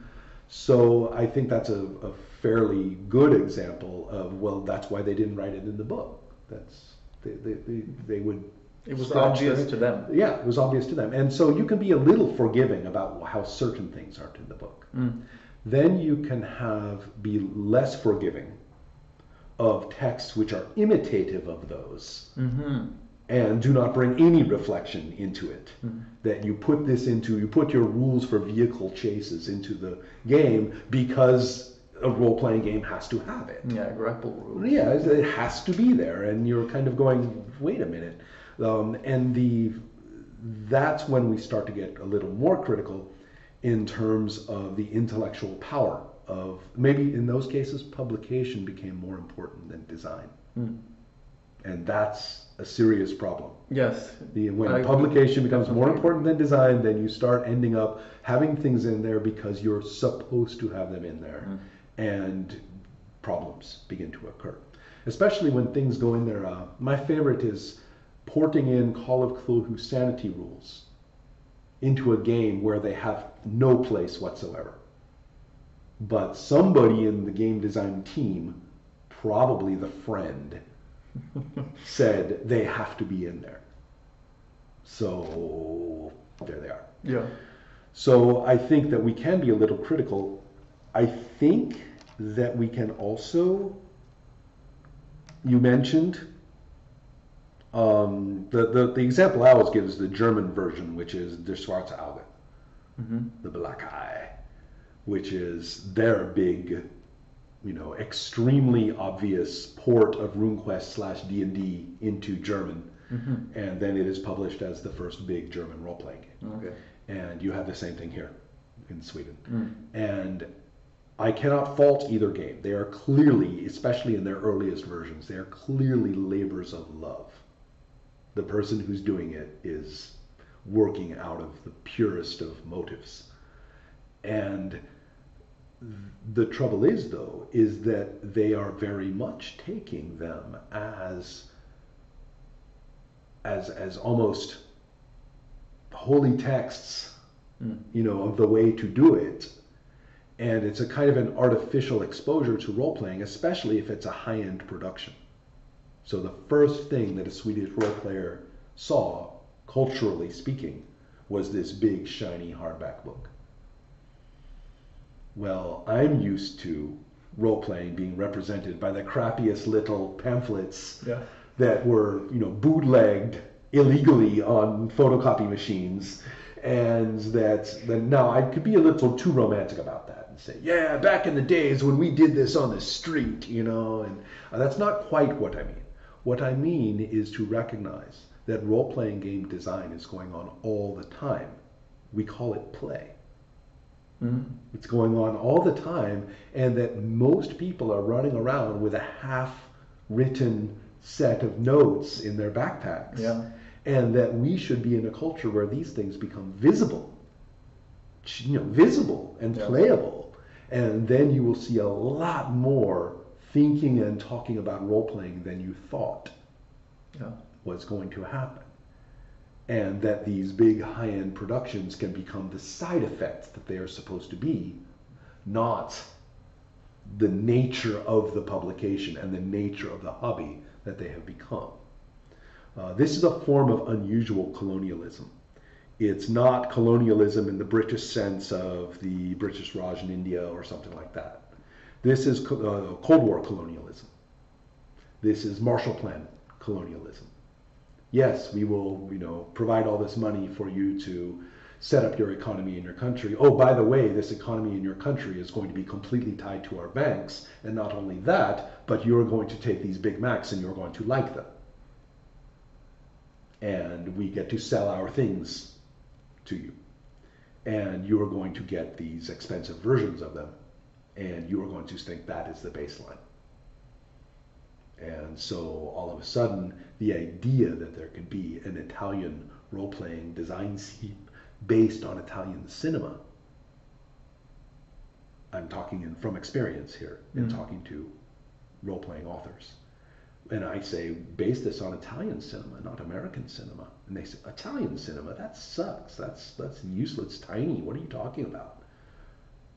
So I think that's a, a, fairly good example of well, that's why they didn't write it in the book. That's they, they, they, they would. It was obvious to them. Yeah, it was obvious to them, and so you can be a little forgiving about how certain things aren't in the book. Mm. Then you can have be less forgiving of texts which are imitative of those mm-hmm. and do not bring any reflection into it. Mm-hmm. That you put this into, you put your rules for vehicle chases into the game because a role playing game has to have it. Yeah, grapple rules. Yeah, it has to be there, and you're kind of going, wait a minute. Um, and the that's when we start to get a little more critical in terms of the intellectual power of maybe in those cases publication became more important than design. Mm. and that's a serious problem. Yes. The, when I publication becomes more important than design then you start ending up having things in there because you're supposed to have them in there. Mm. and problems begin to occur. Especially when things go in there uh, my favorite is porting in call of cthulhu sanity rules into a game where they have no place whatsoever but somebody in the game design team, probably the friend, [laughs] said they have to be in there. So there they are. Yeah. So I think that we can be a little critical. I think that we can also, you mentioned, um, the, the, the example I always give is the German version, which is Der Schwarze Auge, mm-hmm. the black eye which is their big, you know, extremely obvious port of RuneQuest slash D&D into German. Mm-hmm. And then it is published as the first big German role-playing game. Okay. And you have the same thing here in Sweden. Mm. And I cannot fault either game. They are clearly, especially in their earliest versions, they are clearly labors of love. The person who's doing it is working out of the purest of motives. And the trouble is, though, is that they are very much taking them as as as almost holy texts, mm. you know, of the way to do it. And it's a kind of an artificial exposure to role playing, especially if it's a high end production. So the first thing that a Swedish role player saw, culturally speaking, was this big shiny hardback book. Well, I'm used to role playing being represented by the crappiest little pamphlets Yeah. that were, you know, bootlegged illegally on photocopy machines, and that then now I could be a little too romantic about that and say, yeah, back in the days when we did this on the street, you know, and uh, that's not quite what I mean. What I mean is to recognize that role playing game design is going on all the time. We call it play. Mm. It's going on all the time, and that most people are running around with a half written set of notes in their backpacks. Yeah. And that we should be in a culture where these things become visible, you know, visible and Yeah. playable. And then you will see a lot more thinking and talking about role playing than you thought Yeah. was going to happen. And that these big high end productions can become the side effects that they are supposed to be, not the nature of the publication and the nature of the hobby that they have become. Uh, this is a form of unusual colonialism. It's not colonialism in the British sense of the British Raj in India or something like that. This is uh, Cold War colonialism. This is Marshall Plan colonialism. Yes, we will, you know, provide all this money for you to set up your economy in your country. Oh, by the way, this economy in your country is going to be completely tied to our banks, and not only that, but you're going to take these Big Macs and you're going to like them. And we get to sell our things to you. And you are going to get these expensive versions of them, and you are going to think that is the baseline. And so all of a sudden, the idea that there could be an Italian role playing design scene based on Italian cinema, I'm talking in, from experience here and Mm. talking to role playing authors. And I say, base this on Italian cinema, not American cinema. And they say, Italian cinema? That sucks. That's, that's useless, tiny. What are you talking about?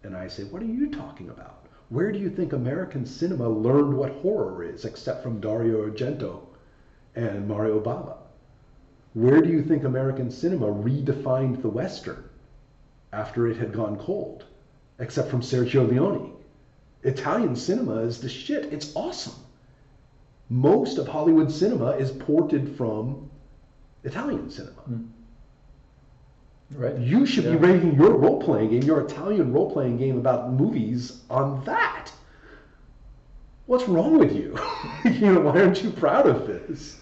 And I say, what are you talking about? Where do you think American cinema learned what horror is, except from Dario Argento and Mario Bava? Where do you think American cinema redefined the Western after it had gone cold, except from Sergio Leone? Italian cinema is the shit. It's awesome. Most of Hollywood cinema is ported from Italian cinema. Hmm. Right. You should Yeah. be rating your role playing game, your Italian role playing game about movies on that. What's wrong with you? [laughs] you know, why aren't you proud of this?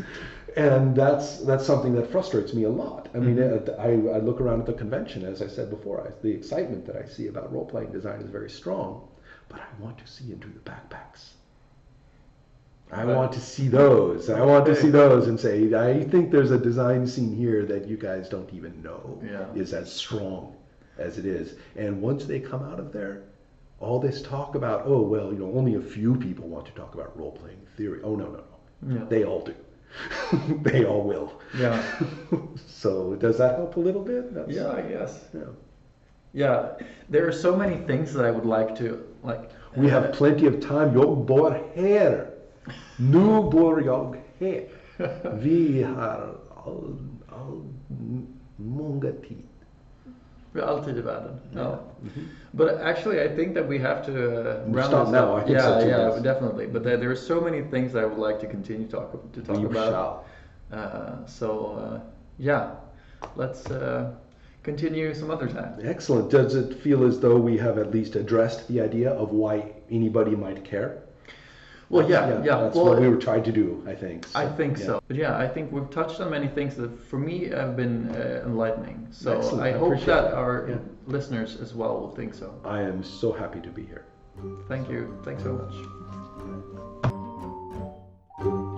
And that's that's something that frustrates me a lot. I mean, Mhm. I, I look around at the convention, as I said before, I, the excitement that I see about role playing design is very strong, but I want to see into the backpacks. I want to see those. I want to see those and say, I think there's a design scene here that you guys don't even know Yeah. is as strong as it is. And once they come out of there, all this talk about, oh, well, you know, only a few people want to talk about role playing theory. Oh, no, no, no. Yeah. They all do. [laughs] they all will. Yeah. [laughs] so, does that help a little bit? That's, Yeah, I guess. yeah. Yeah, there are so many things that I would like to like. We uh, have plenty of time. Jag bor här. Nu bor jag här. Vi har all, all, många tid. Alltid i världen. No. Mhm. But actually, I think that we have to uh, round Stop this now, up. I yeah, so yeah, definitely. But there, there are so many things that I would like to continue talk to talk We about. shall. Uh, so uh, yeah, let's uh, continue some other time. Excellent. Does it feel as though we have at least addressed the idea of why anybody might care? Well, yeah, yeah. yeah. That's well, what we were trying to do, I think. So, I think yeah. so. But yeah, I think we've touched on many things that for me have been uh, enlightening. So Excellent. I, I hope that, that, our yeah. listeners as well will think so. I am so happy to be here. Thank so, you. Thanks so much. much.